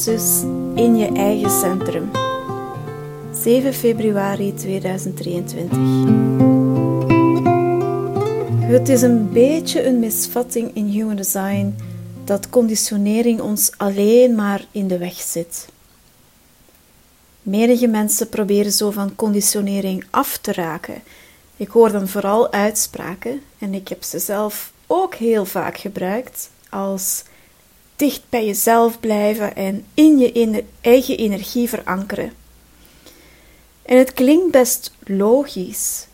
versus in je eigen centrum. 7 februari 2023. Het is een beetje een misvatting in Human Design dat conditionering ons alleen maar in de weg zit. Menige mensen proberen zo van conditionering af te raken. Ik hoor dan vooral uitspraken, en ik heb ze zelf ook heel vaak gebruikt, als dicht bij jezelf blijven en in je eigen energie verankeren. En het klinkt best logisch.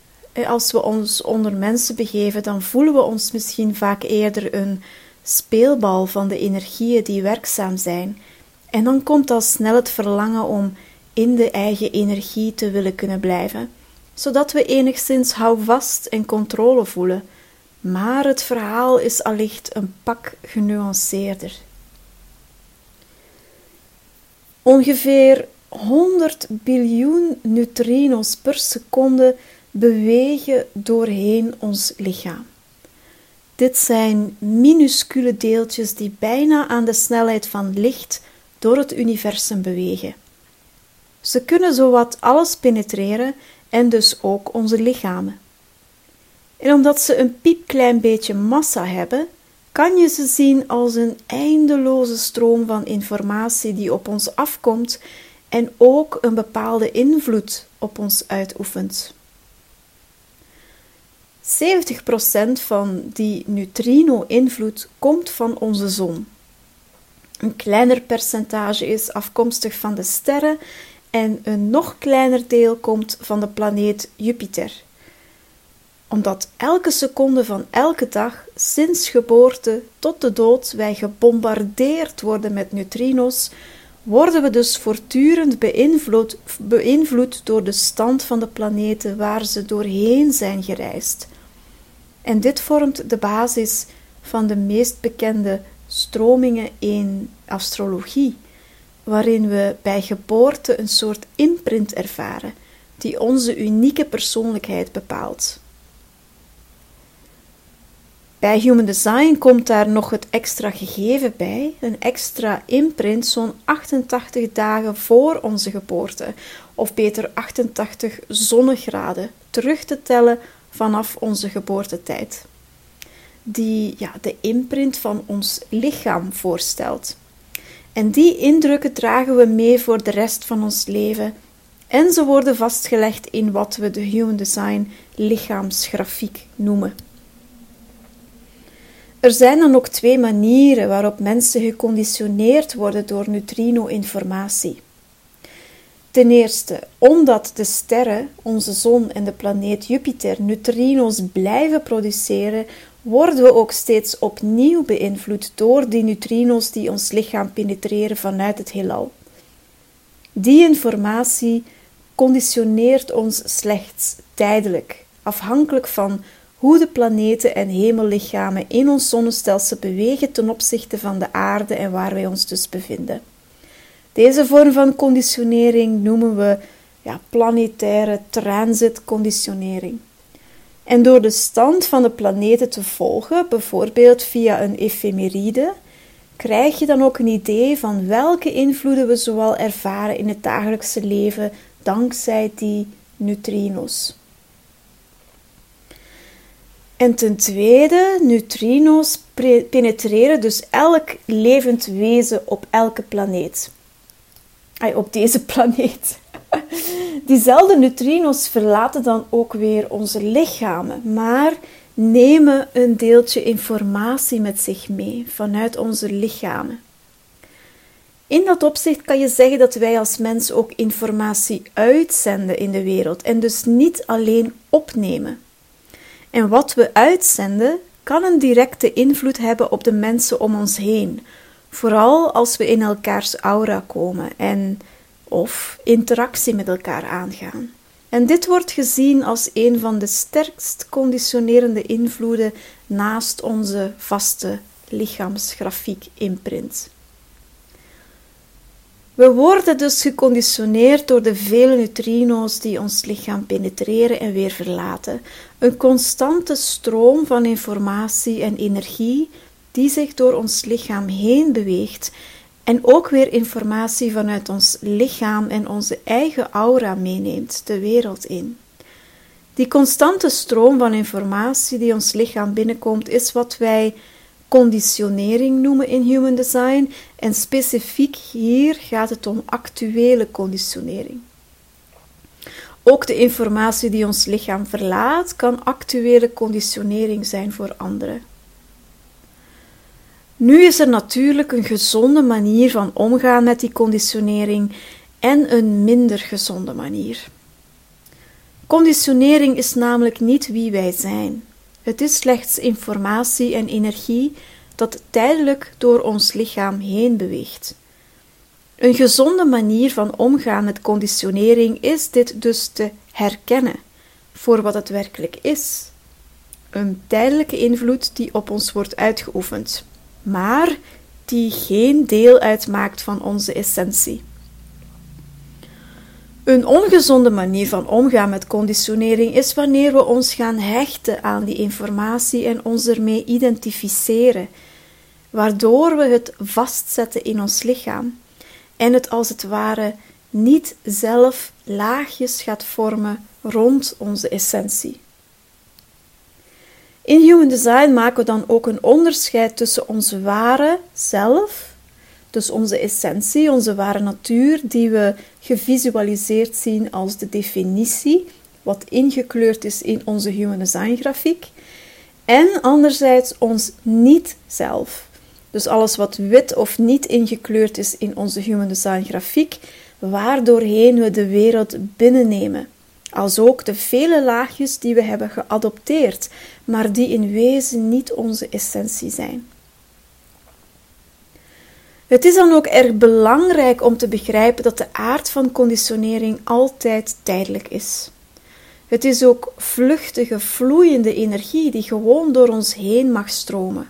Als we ons onder mensen begeven, dan voelen we ons misschien vaak eerder een speelbal van de energieën die werkzaam zijn. En dan komt al snel het verlangen om in de eigen energie te willen kunnen blijven, zodat we enigszins houvast en controle voelen. Maar het verhaal is allicht een pak genuanceerder. Ongeveer 100 biljoen neutrinos per seconde bewegen doorheen ons lichaam. Dit zijn minuscule deeltjes die bijna aan de snelheid van licht door het universum bewegen. Ze kunnen zowat alles penetreren en dus ook onze lichamen. En omdat ze een piepklein beetje massa hebben, kan je ze zien als een eindeloze stroom van informatie die op ons afkomt en ook een bepaalde invloed op ons uitoefent. 70% van die neutrino-invloed komt van onze zon. Een kleiner percentage is afkomstig van de sterren en een nog kleiner deel komt van de planeet Jupiter. Omdat elke seconde van elke dag, sinds geboorte tot de dood, wij gebombardeerd worden met neutrino's, worden we dus voortdurend beïnvloed, beïnvloed door de stand van de planeten waar ze doorheen zijn gereisd. En dit vormt de basis van de meest bekende stromingen in astrologie, waarin we bij geboorte een soort imprint ervaren die onze unieke persoonlijkheid bepaalt. Bij Human Design komt daar nog het extra gegeven bij, een extra imprint zo'n 88 dagen voor onze geboorte, of beter 88 zonnegraden, terug te tellen vanaf onze geboortetijd. Die ja, de imprint van ons lichaam voorstelt. En die indrukken dragen we mee voor de rest van ons leven. En ze worden vastgelegd in wat we de Human Design lichaamsgrafiek noemen. Er zijn dan ook twee manieren waarop mensen geconditioneerd worden door neutrino-informatie. Ten eerste, omdat de sterren, onze zon en de planeet Jupiter neutrino's blijven produceren, worden we ook steeds opnieuw beïnvloed door die neutrino's die ons lichaam penetreren vanuit het heelal. Die informatie conditioneert ons slechts tijdelijk, afhankelijk van hoe de planeten en hemellichamen in ons zonnestelsel bewegen ten opzichte van de aarde en waar wij ons dus bevinden. Deze vorm van conditionering noemen we ja, planetaire transitconditionering. En door de stand van de planeten te volgen, bijvoorbeeld via een efemeride, krijg je dan ook een idee van welke invloeden we zoal ervaren in het dagelijkse leven dankzij die neutrino's. En ten tweede, neutrino's penetreren dus elk levend wezen op elke planeet. Ay, op deze planeet. Diezelfde neutrino's verlaten dan ook weer onze lichamen, maar nemen een deeltje informatie met zich mee vanuit onze lichamen. In dat opzicht kan je zeggen dat wij als mens ook informatie uitzenden in de wereld en dus niet alleen opnemen. En wat we uitzenden kan een directe invloed hebben op de mensen om ons heen, vooral als we in elkaars aura komen en of interactie met elkaar aangaan. En dit wordt gezien als een van de sterkst conditionerende invloeden naast onze vaste lichaamsgrafiek imprint. We worden dus geconditioneerd door de vele neutrino's die ons lichaam penetreren en weer verlaten. Een constante stroom van informatie en energie die zich door ons lichaam heen beweegt en ook weer informatie vanuit ons lichaam en onze eigen aura meeneemt de wereld in. Die constante stroom van informatie die ons lichaam binnenkomt, is wat wij conditionering noemen in human design. En specifiek hier gaat het om actuele conditionering. Ook de informatie die ons lichaam verlaat, kan actuele conditionering zijn voor anderen. Nu is er natuurlijk een gezonde manier van omgaan met die conditionering en een minder gezonde manier. Conditionering is namelijk niet wie wij zijn. Het is slechts informatie en energie dat tijdelijk door ons lichaam heen beweegt. Een gezonde manier van omgaan met conditionering is dit dus te herkennen voor wat het werkelijk is. Een tijdelijke invloed die op ons wordt uitgeoefend, maar die geen deel uitmaakt van onze essentie. Een ongezonde manier van omgaan met conditionering is wanneer we ons gaan hechten aan die informatie en ons ermee identificeren, waardoor we het vastzetten in ons lichaam en het als het ware niet zelf laagjes gaat vormen rond onze essentie. In Human Design maken we dan ook een onderscheid tussen onze ware zelf dus onze essentie, onze ware natuur, die we gevisualiseerd zien als de definitie, wat ingekleurd is in onze Human Design grafiek. En anderzijds ons niet-zelf. Dus alles wat wit of niet ingekleurd is in onze Human Design grafiek, waardoorheen we de wereld binnennemen. Als ook de vele laagjes die we hebben geadopteerd, maar die in wezen niet onze essentie zijn. Het is dan ook erg belangrijk om te begrijpen dat de aard van conditionering altijd tijdelijk is. Het is ook vluchtige, vloeiende energie die gewoon door ons heen mag stromen.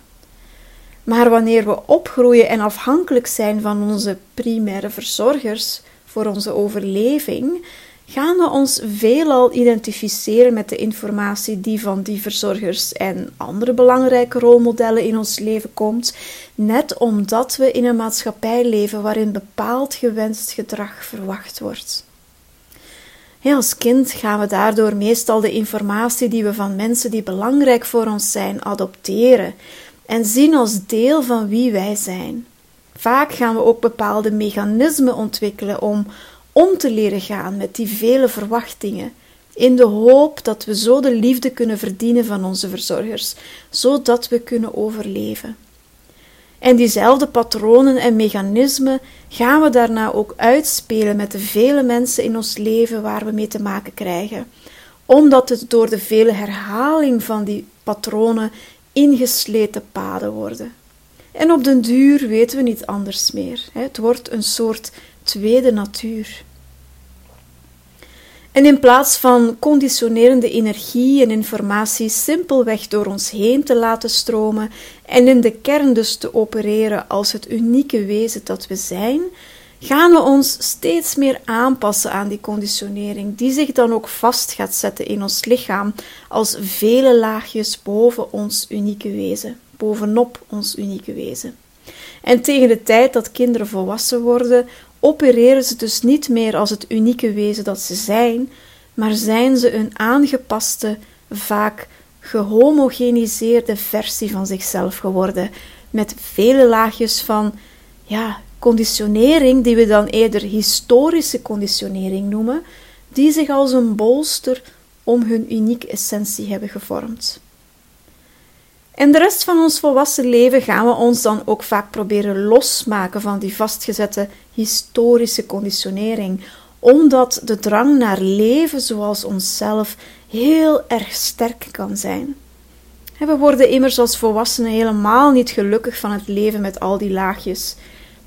Maar wanneer we opgroeien en afhankelijk zijn van onze primaire verzorgers voor onze overleving, gaan we ons veelal identificeren met de informatie die van die verzorgers en andere belangrijke rolmodellen in ons leven komt, net omdat we in een maatschappij leven waarin bepaald gewenst gedrag verwacht wordt. als kind gaan we daardoor meestal de informatie die we van mensen die belangrijk voor ons zijn adopteren en zien als deel van wie wij zijn. Vaak gaan we ook bepaalde mechanismen ontwikkelen om om te leren gaan met die vele verwachtingen, in de hoop dat we zo de liefde kunnen verdienen van onze verzorgers, zodat we kunnen overleven. En diezelfde patronen en mechanismen gaan we daarna ook uitspelen met de vele mensen in ons leven waar we mee te maken krijgen, omdat het door de vele herhaling van die patronen ingesleten paden worden. En op den duur weten we niet anders meer. Het wordt een soort tweede natuur. En in plaats van conditionerende energie en informatie simpelweg door ons heen te laten stromen en in de kern dus te opereren als het unieke wezen dat we zijn, gaan we ons steeds meer aanpassen aan die conditionering, die zich dan ook vast gaat zetten in ons lichaam als vele laagjes boven ons unieke wezen, bovenop ons unieke wezen. En tegen de tijd dat kinderen volwassen worden, opereren ze dus niet meer als het unieke wezen dat ze zijn, maar zijn ze een aangepaste, vaak gehomogeniseerde versie van zichzelf geworden, met vele laagjes van ja, conditionering, die we dan eerder historische conditionering noemen, die zich als een bolster om hun unieke essentie hebben gevormd. En de rest van ons volwassen leven gaan we ons dan ook vaak proberen losmaken van die vastgezette historische conditionering, omdat de drang naar leven zoals onszelf heel erg sterk kan zijn. We worden immers als volwassenen helemaal niet gelukkig van het leven met al die laagjes.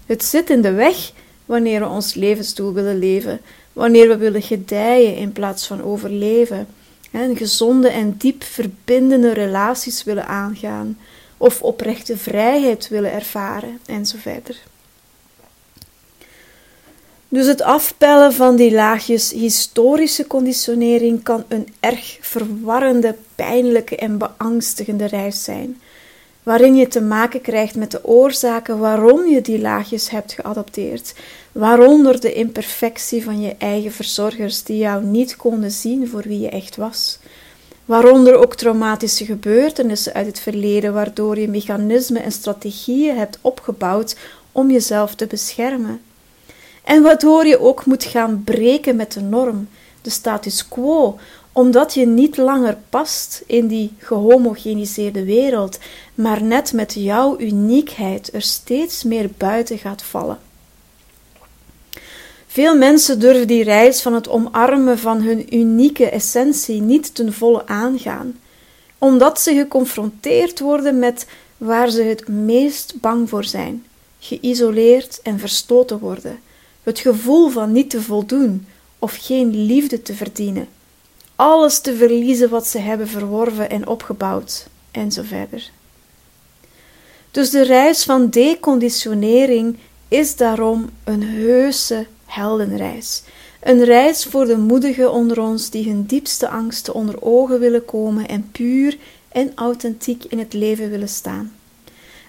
Het zit in de weg wanneer we ons levensdoel willen leven, wanneer we willen gedijen in plaats van overleven en gezonde en diep verbindende relaties willen aangaan, of oprechte vrijheid willen ervaren, en zo verder. Dus het afpellen van die laagjes historische conditionering kan een erg verwarrende, pijnlijke en beangstigende reis zijn. Waarin je te maken krijgt met de oorzaken waarom je die laagjes hebt geadopteerd, waaronder de imperfectie van je eigen verzorgers die jou niet konden zien voor wie je echt was. Waaronder ook traumatische gebeurtenissen uit het verleden, waardoor je mechanismen en strategieën hebt opgebouwd om jezelf te beschermen. En waardoor je ook moet gaan breken met de norm, de status quo, omdat je niet langer past in die gehomogeniseerde wereld, maar net met jouw uniekheid er steeds meer buiten gaat vallen. Veel mensen durven die reis van het omarmen van hun unieke essentie niet ten volle aangaan, omdat ze geconfronteerd worden met waar ze het meest bang voor zijn: geïsoleerd en verstoten worden, het gevoel van niet te voldoen of geen liefde te verdienen alles te verliezen wat ze hebben verworven en opgebouwd, en zo verder. Dus de reis van deconditionering is daarom een heuse heldenreis. Een reis voor de moedigen onder ons die hun diepste angsten onder ogen willen komen en puur en authentiek in het leven willen staan.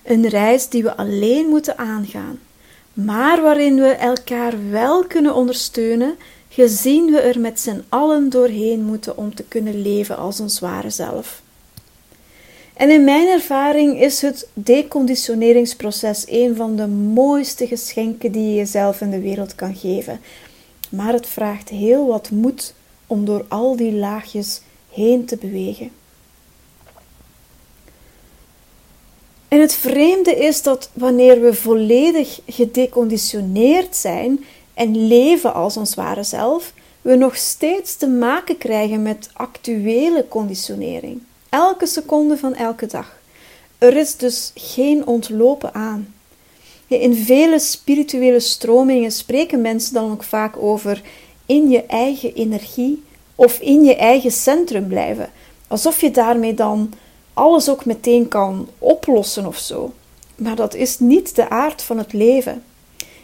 Een reis die we alleen moeten aangaan, maar waarin we elkaar wel kunnen ondersteunen gezien we er met z'n allen doorheen moeten om te kunnen leven als ons ware zelf. En in mijn ervaring is het deconditioneringsproces een van de mooiste geschenken die je jezelf in de wereld kan geven. Maar het vraagt heel wat moed om door al die laagjes heen te bewegen. En het vreemde is dat wanneer we volledig gedeconditioneerd zijn, en leven als ons ware zelf, we nog steeds te maken krijgen met actuele conditionering. Elke seconde van elke dag. Er is dus geen ontlopen aan. In vele spirituele stromingen spreken mensen dan ook vaak over in je eigen energie of in je eigen centrum blijven. Alsof je daarmee dan alles ook meteen kan oplossen of zo. Maar dat is niet de aard van het leven.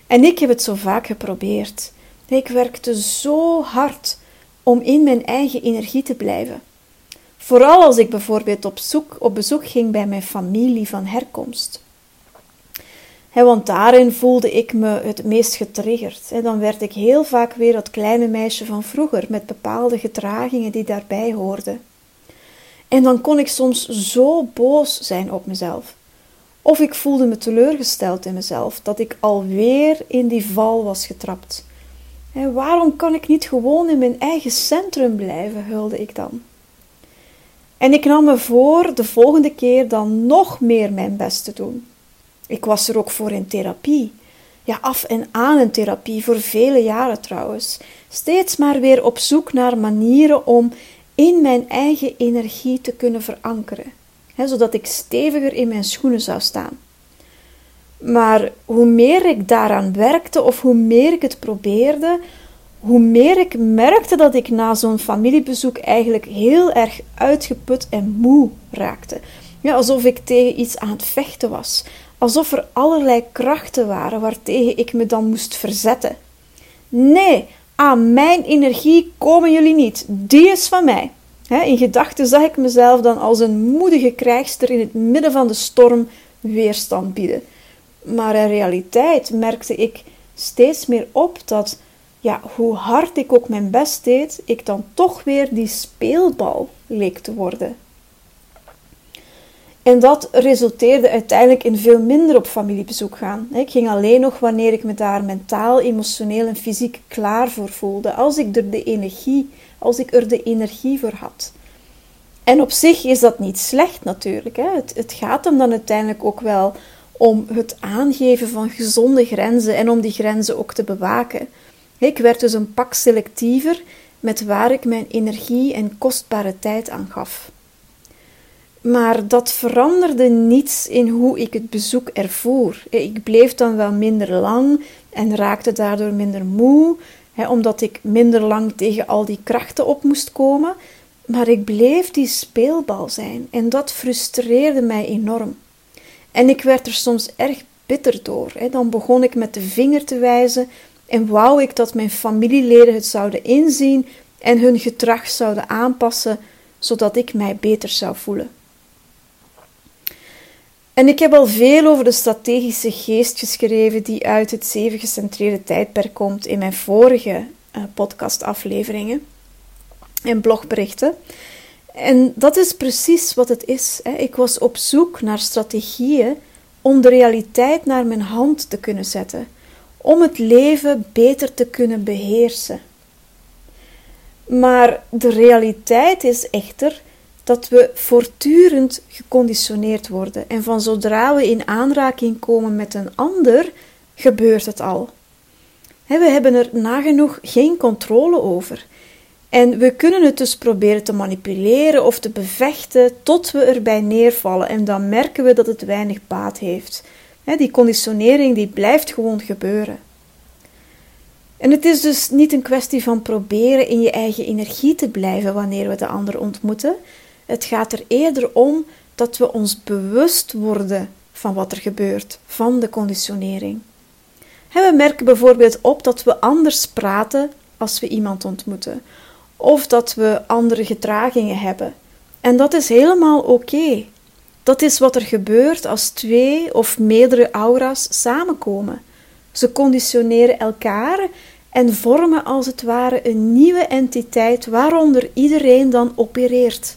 En ik heb het zo vaak geprobeerd. Ik werkte zo hard om in mijn eigen energie te blijven. Vooral als ik bijvoorbeeld op, zoek, op bezoek ging bij mijn familie van herkomst. want daarin voelde ik me het meest getriggerd. dan werd ik heel vaak weer dat kleine meisje van vroeger met bepaalde gedragingen die daarbij hoorden. En dan kon ik soms zo boos zijn op mezelf. Of ik voelde me teleurgesteld in mezelf, dat ik alweer in die val was getrapt. En waarom kan ik niet gewoon in mijn eigen centrum blijven, hulde ik dan. En ik nam me voor de volgende keer dan nog meer mijn best te doen. Ik was er ook voor in therapie. Ja, af en aan in therapie, voor vele jaren trouwens. Steeds maar weer op zoek naar manieren om in mijn eigen energie te kunnen verankeren zodat ik steviger in mijn schoenen zou staan. Maar hoe meer ik daaraan werkte of hoe meer ik het probeerde, hoe meer ik merkte dat ik na zo'n familiebezoek eigenlijk heel erg uitgeput en moe raakte. Ja, alsof ik tegen iets aan het vechten was. Alsof er allerlei krachten waren waartegen ik me dan moest verzetten. Nee, aan mijn energie komen jullie niet. Die is van mij in gedachten zag ik mezelf dan als een moedige krijgster in het midden van de storm weerstand bieden. Maar in realiteit merkte ik steeds meer op dat, ja, hoe hard ik ook mijn best deed, ik dan toch weer die speelbal leek te worden. En dat resulteerde uiteindelijk in veel minder op familiebezoek gaan. Ik ging alleen nog wanneer ik me daar mentaal, emotioneel en fysiek klaar voor voelde. Als ik er de energie, als ik er de energie voor had. En op zich is dat niet slecht natuurlijk. Hè. Het, het gaat hem dan uiteindelijk ook wel om het aangeven van gezonde grenzen en om die grenzen ook te bewaken. Ik werd dus een pak selectiever met waar ik mijn energie en kostbare tijd aan gaf. Maar dat veranderde niets in hoe ik het bezoek ervoer. Ik bleef dan wel minder lang en raakte daardoor minder moe, omdat ik minder lang tegen al die krachten op moest komen. Maar ik bleef die speelbal zijn en dat frustreerde mij enorm. En ik werd er soms erg bitter door. Dan begon ik met de vinger te wijzen en wou ik dat mijn familieleden het zouden inzien en hun gedrag zouden aanpassen, zodat ik mij beter zou voelen. En ik heb al veel over de strategische geest geschreven die uit het zeven gecentreerde tijdperk komt in mijn vorige uh, podcastafleveringen en blogberichten. En dat is precies wat het is. Hè. Ik was op zoek naar strategieën om de realiteit naar mijn hand te kunnen zetten, om het leven beter te kunnen beheersen. Maar de realiteit is echter dat we voortdurend geconditioneerd worden en van zodra we in aanraking komen met een ander, gebeurt het al. We hebben er nagenoeg geen controle over. En we kunnen het dus proberen te manipuleren of te bevechten tot we erbij neervallen en dan merken we dat het weinig baat heeft. Die conditionering die blijft gewoon gebeuren. En het is dus niet een kwestie van proberen in je eigen energie te blijven wanneer we de ander ontmoeten. Het gaat er eerder om dat we ons bewust worden van wat er gebeurt, van de conditionering. We merken bijvoorbeeld op dat we anders praten als we iemand ontmoeten, of dat we andere gedragingen hebben. En dat is helemaal oké. Dat is wat er gebeurt als twee of meerdere aura's samenkomen. Ze conditioneren elkaar en vormen als het ware een nieuwe entiteit waaronder iedereen dan opereert.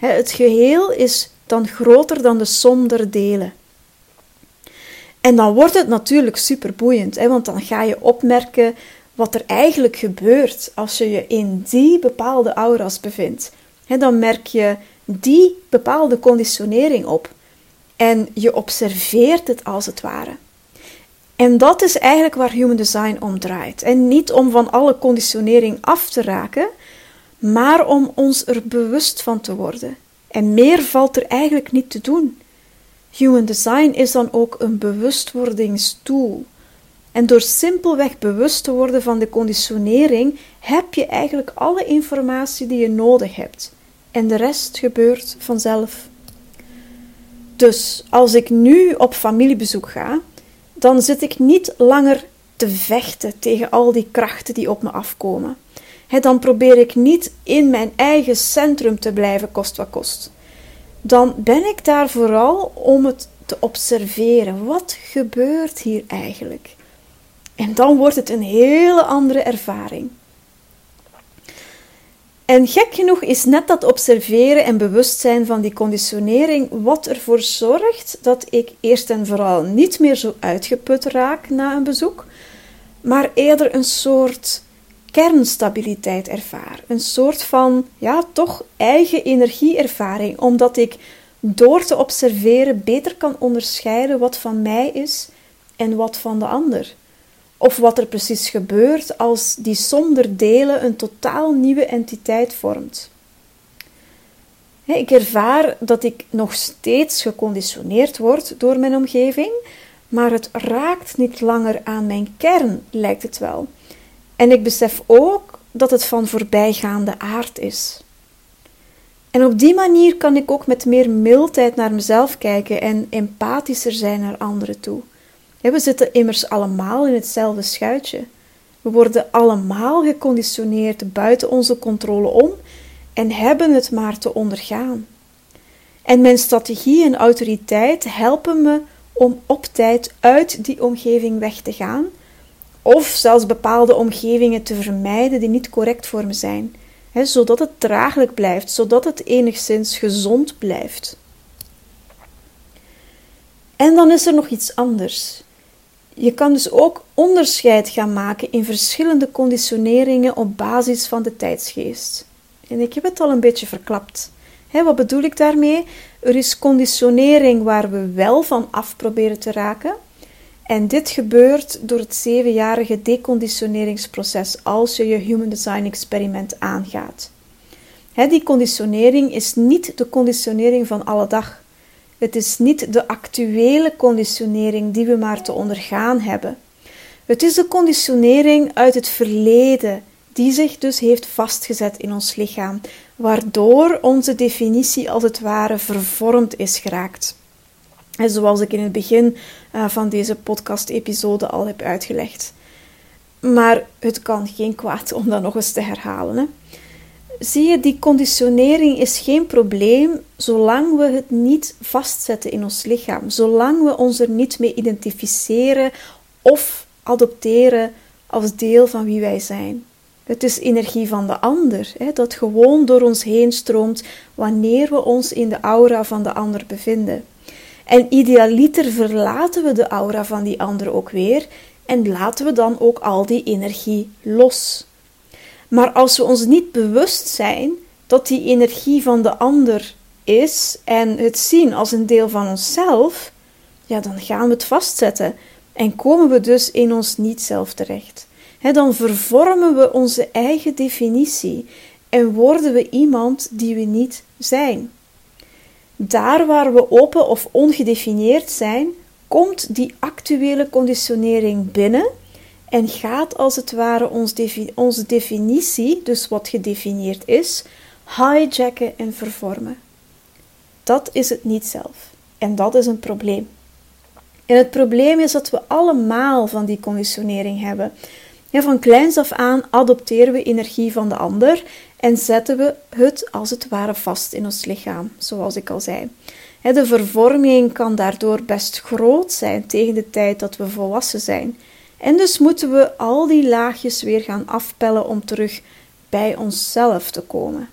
Het geheel is dan groter dan de som der delen. En dan wordt het natuurlijk super boeiend, want dan ga je opmerken wat er eigenlijk gebeurt als je je in die bepaalde aura's bevindt. Dan merk je die bepaalde conditionering op en je observeert het als het ware. En dat is eigenlijk waar human design om draait. En niet om van alle conditionering af te raken, maar om ons er bewust van te worden. En meer valt er eigenlijk niet te doen. Human design is dan ook een bewustwordingstool. En door simpelweg bewust te worden van de conditionering, heb je eigenlijk alle informatie die je nodig hebt. En de rest gebeurt vanzelf. Dus als ik nu op familiebezoek ga, dan zit ik niet langer te vechten tegen al die krachten die op me afkomen. Dan probeer ik niet in mijn eigen centrum te blijven, kost wat kost. Dan ben ik daar vooral om het te observeren. Wat gebeurt hier eigenlijk? En dan wordt het een hele andere ervaring. En gek genoeg is net dat observeren en bewustzijn van die conditionering wat ervoor zorgt dat ik eerst en vooral niet meer zo uitgeput raak na een bezoek, maar eerder een soort kernstabiliteit ervaar. Een soort van, ja, toch eigen energieervaring, omdat ik door te observeren beter kan onderscheiden wat van mij is en wat van de ander. Of wat er precies gebeurt als die zonder delen een totaal nieuwe entiteit vormt. Ik ervaar dat ik nog steeds geconditioneerd word door mijn omgeving, maar het raakt niet langer aan mijn kern, lijkt het wel. En ik besef ook dat het van voorbijgaande aard is. En op die manier kan ik ook met meer mildheid naar mezelf kijken en empathischer zijn naar anderen toe. We zitten immers allemaal in hetzelfde schuitje. We worden allemaal geconditioneerd buiten onze controle om en hebben het maar te ondergaan. En mijn strategie en autoriteit helpen me om op tijd uit die omgeving weg te gaan, of zelfs bepaalde omgevingen te vermijden die niet correct voor me zijn, zodat het draaglijk blijft, zodat het enigszins gezond blijft. En dan is er nog iets anders. Je kan dus ook onderscheid gaan maken in verschillende conditioneringen op basis van de tijdsgeest. En ik heb het al een beetje verklapt. wat bedoel ik daarmee? Er is conditionering waar we wel van af proberen te raken. En dit gebeurt door het zevenjarige deconditioneringsproces als je je Human Design Experiment aangaat. die conditionering is niet de conditionering van alle dag. Het is niet de actuele conditionering die we maar te ondergaan hebben. Het is de conditionering uit het verleden die zich dus heeft vastgezet in ons lichaam, waardoor onze definitie als het ware vervormd is geraakt. Zoals ik in het begin eh, van deze podcast-episode al heb uitgelegd. Maar het kan geen kwaad om dat nog eens te herhalen. Hè? zie je, die conditionering is geen probleem zolang we het niet vastzetten in ons lichaam, zolang we ons er niet mee identificeren of adopteren als deel van wie wij zijn. Het is energie van de ander, hè, dat gewoon door ons heen stroomt wanneer we ons in de aura van de ander bevinden. En idealiter verlaten we de aura van die ander ook weer en laten we dan ook al die energie los. Maar als we ons niet bewust zijn dat die energie van de ander is en het zien als een deel van onszelf, ja, dan gaan we het vastzetten en komen we dus in ons niet-zelf terecht. dan vervormen we onze eigen definitie en worden we iemand die we niet zijn. Daar waar we open of ongedefinieerd zijn, komt die actuele conditionering binnen en gaat als het ware onze definitie, dus wat gedefinieerd is, hijacken en vervormen. Dat is het niet zelf. En dat is een probleem. En het probleem is dat we allemaal van die conditionering hebben. Van kleins af aan adopteren we energie van de ander en zetten we het als het ware vast in ons lichaam, zoals ik al zei. De vervorming kan daardoor best groot zijn tegen de tijd dat we volwassen zijn. En dus moeten we al die laagjes weer gaan afpellen om terug bij onszelf te komen.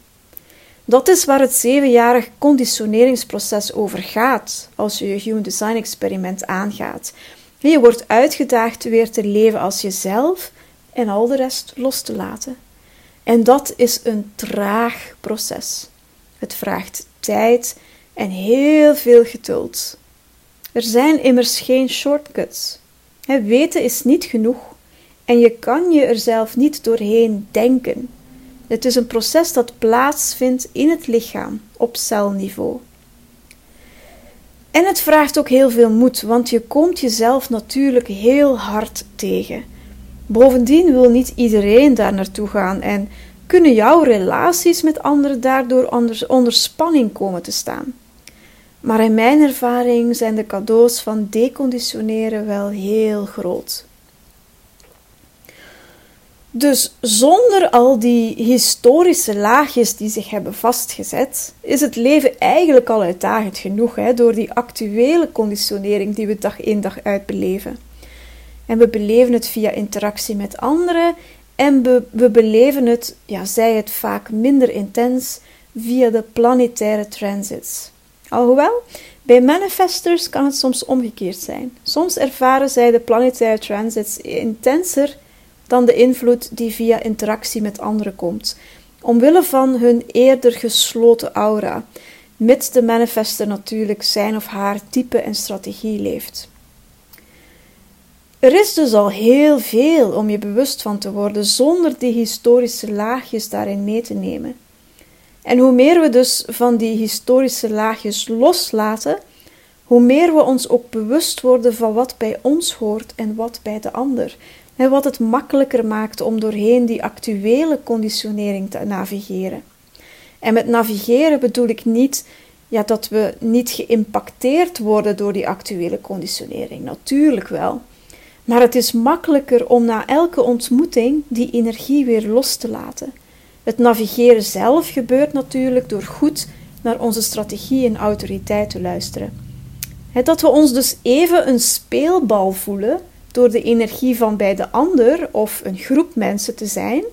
Dat is waar het zevenjarig conditioneringsproces over gaat als je je Human Design experiment aangaat. Je wordt uitgedaagd weer te leven als jezelf en al de rest los te laten. En dat is een traag proces. Het vraagt tijd en heel veel geduld. Er zijn immers geen shortcuts. Weten is niet genoeg en je kan je er zelf niet doorheen denken. Het is een proces dat plaatsvindt in het lichaam op celniveau. En het vraagt ook heel veel moed, want je komt jezelf natuurlijk heel hard tegen. Bovendien wil niet iedereen daar naartoe gaan en kunnen jouw relaties met anderen daardoor onder, onder spanning komen te staan. Maar in mijn ervaring zijn de cadeaus van deconditioneren wel heel groot. Dus zonder al die historische laagjes die zich hebben vastgezet, is het leven eigenlijk al uitdagend genoeg hè, door die actuele conditionering die we dag in dag uit beleven. En we beleven het via interactie met anderen en we, we beleven het, ja, zij het vaak minder intens, via de planetaire transits. Alhoewel, bij manifestors kan het soms omgekeerd zijn. Soms ervaren zij de planetaire transits intenser dan de invloed die via interactie met anderen komt, omwille van hun eerder gesloten aura, mits de manifester natuurlijk zijn of haar type en strategie leeft. Er is dus al heel veel om je bewust van te worden zonder die historische laagjes daarin mee te nemen. En hoe meer we dus van die historische laagjes loslaten, hoe meer we ons ook bewust worden van wat bij ons hoort en wat bij de ander. En wat het makkelijker maakt om doorheen die actuele conditionering te navigeren. En met navigeren bedoel ik niet ja, dat we niet geïmpacteerd worden door die actuele conditionering. Natuurlijk wel. Maar het is makkelijker om na elke ontmoeting die energie weer los te laten. Het navigeren zelf gebeurt natuurlijk door goed naar onze strategie en autoriteit te luisteren. Dat we ons dus even een speelbal voelen door de energie van bij de ander of een groep mensen te zijn,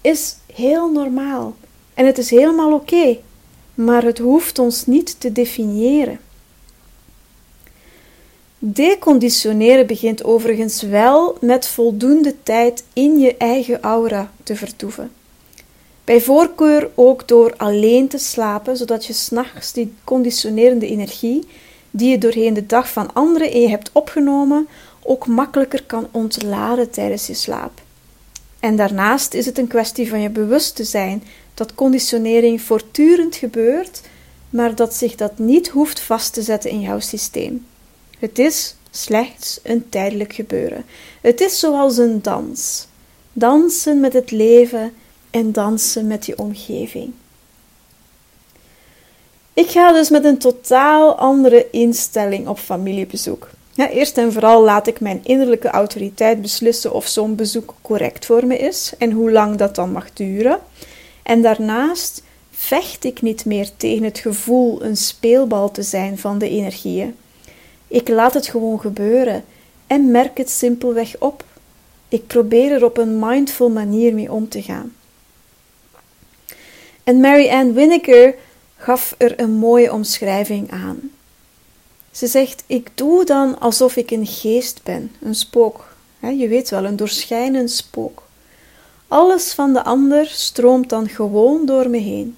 is heel normaal. En het is helemaal oké. Maar het hoeft ons niet te definiëren. Deconditioneren begint overigens wel met voldoende tijd in je eigen aura te vertoeven. Bij voorkeur ook door alleen te slapen, zodat je s'nachts die conditionerende energie, die je doorheen de dag van anderen in je hebt opgenomen, ook makkelijker kan ontladen tijdens je slaap. En daarnaast is het een kwestie van je bewust te zijn dat conditionering voortdurend gebeurt, maar dat zich dat niet hoeft vast te zetten in jouw systeem. Het is slechts een tijdelijk gebeuren. Het is zoals een dans. Dansen met het leven en dansen met je omgeving. Ik ga dus met een totaal andere instelling op familiebezoek. Ja, eerst en vooral laat ik mijn innerlijke autoriteit beslissen of zo'n bezoek correct voor me is en hoe lang dat dan mag duren. En daarnaast vecht ik niet meer tegen het gevoel een speelbal te zijn van de energieën. Ik laat het gewoon gebeuren en merk het simpelweg op. Ik probeer er op een mindful manier mee om te gaan. En Mary Ann Winneker gaf er een mooie omschrijving aan. Ze zegt: Ik doe dan alsof ik een geest ben, een spook. Je weet wel, een doorschijnend spook. Alles van de ander stroomt dan gewoon door me heen.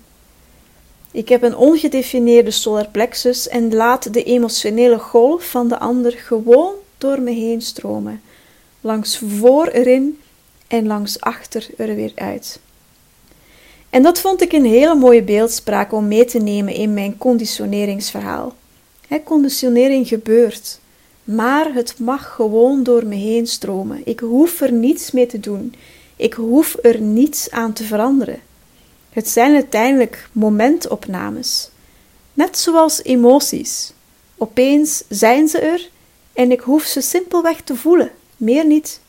Ik heb een ongedefinieerde solarplexus en laat de emotionele golf van de ander gewoon door me heen stromen, langs voor erin en langs achter er weer uit. En dat vond ik een hele mooie beeldspraak om mee te nemen in mijn conditioneringsverhaal. Conditionering gebeurt, maar het mag gewoon door me heen stromen. Ik hoef er niets mee te doen. Ik hoef er niets aan te veranderen. Het zijn uiteindelijk momentopnames, net zoals emoties. Opeens zijn ze er en ik hoef ze simpelweg te voelen, meer niet.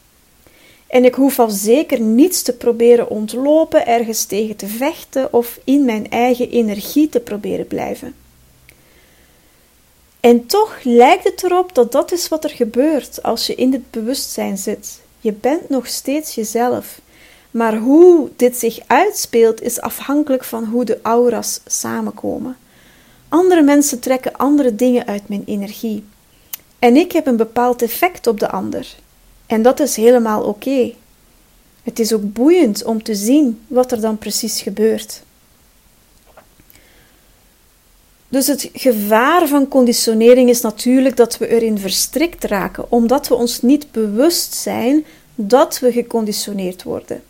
En ik hoef al zeker niets te proberen ontlopen, ergens tegen te vechten of in mijn eigen energie te proberen blijven. En toch lijkt het erop dat dat is wat er gebeurt als je in dit bewustzijn zit. Je bent nog steeds jezelf. Maar hoe dit zich uitspeelt is afhankelijk van hoe de aura's samenkomen. Andere mensen trekken andere dingen uit mijn energie. En ik heb een bepaald effect op de ander. En dat is helemaal oké. Het is ook boeiend om te zien wat er dan precies gebeurt. Dus het gevaar van conditionering is natuurlijk dat we erin verstrikt raken, omdat we ons niet bewust zijn dat we geconditioneerd worden.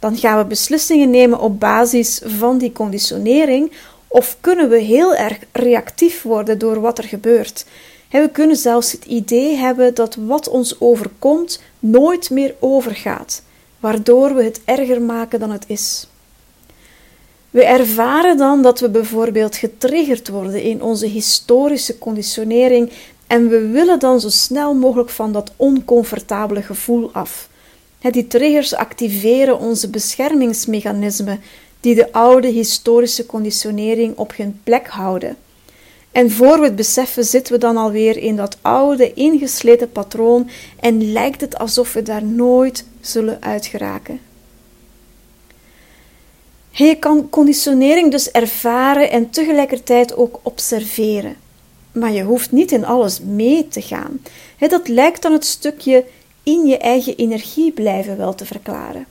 Dan gaan we beslissingen nemen op basis van die conditionering, of kunnen we heel erg reactief worden door wat er gebeurt. We kunnen zelfs het idee hebben dat wat ons overkomt nooit meer overgaat, waardoor we het erger maken dan het is. We ervaren dan dat we bijvoorbeeld getriggerd worden in onze historische conditionering en we willen dan zo snel mogelijk van dat oncomfortabele gevoel af. Die triggers activeren onze beschermingsmechanismen die de oude historische conditionering op hun plek houden. En voor we het beseffen zitten we dan alweer in dat oude, ingesleten patroon en lijkt het alsof we daar nooit zullen uitgeraken. Je kan conditionering dus ervaren en tegelijkertijd ook observeren. Maar je hoeft niet in alles mee te gaan. Dat lijkt dan het stukje in je eigen energie blijven wel te verklaren.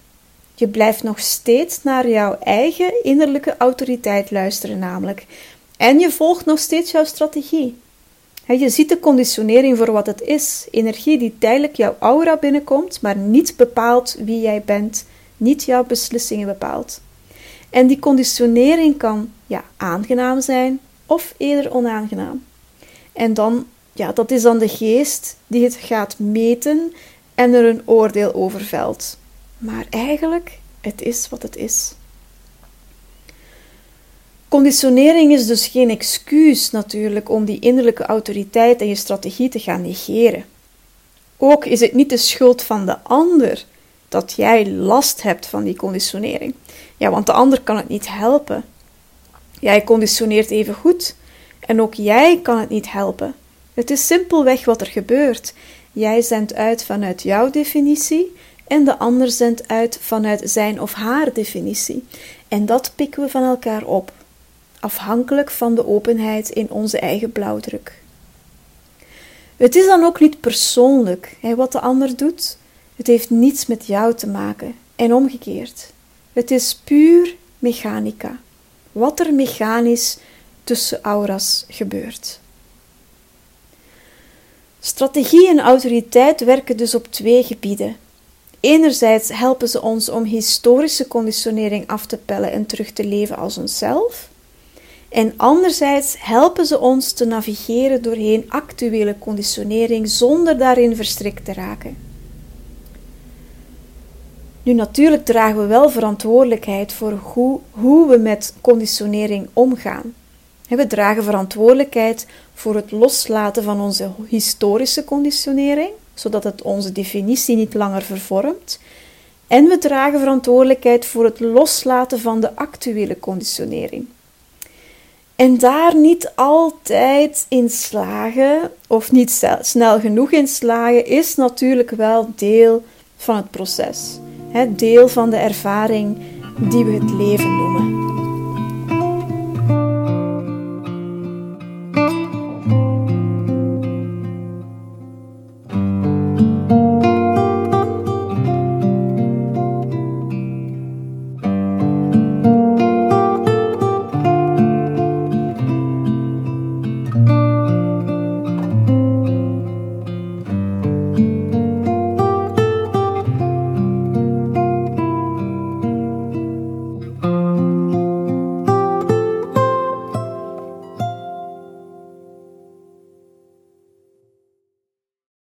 Je blijft nog steeds naar jouw eigen innerlijke autoriteit luisteren, namelijk. En je volgt nog steeds jouw strategie. Je ziet de conditionering voor wat het is: energie die tijdelijk jouw aura binnenkomt, maar niet bepaalt wie jij bent, niet jouw beslissingen bepaalt. En die conditionering kan ja, aangenaam zijn of eerder onaangenaam. En dan, ja, dat is dan de geest die het gaat meten en er een oordeel over velt. Maar eigenlijk, het is wat het is. Conditionering is dus geen excuus natuurlijk om die innerlijke autoriteit en je strategie te gaan negeren. Ook is het niet de schuld van de ander dat jij last hebt van die conditionering. Ja, want de ander kan het niet helpen. Jij conditioneert even goed en ook jij kan het niet helpen. Het is simpelweg wat er gebeurt. Jij zendt uit vanuit jouw definitie en de ander zendt uit vanuit zijn of haar definitie. En dat pikken we van elkaar op, afhankelijk van de openheid in onze eigen blauwdruk. Het is dan ook niet persoonlijk hè, wat de ander doet. Het heeft niets met jou te maken en omgekeerd. Het is puur mechanica. Wat er mechanisch tussen auras gebeurt. Strategie en autoriteit werken dus op twee gebieden. Enerzijds helpen ze ons om historische conditionering af te pellen en terug te leven als onszelf. En anderzijds helpen ze ons te navigeren doorheen actuele conditionering zonder daarin verstrikt te raken. Nu, natuurlijk dragen we wel verantwoordelijkheid voor hoe, hoe we met conditionering omgaan. We dragen verantwoordelijkheid voor het loslaten van onze historische conditionering, zodat het onze definitie niet langer vervormt. En we dragen verantwoordelijkheid voor het loslaten van de actuele conditionering. En daar niet altijd in slagen, of niet snel genoeg in slagen, is natuurlijk wel deel van het proces. deel van de ervaring die we het leven noemen.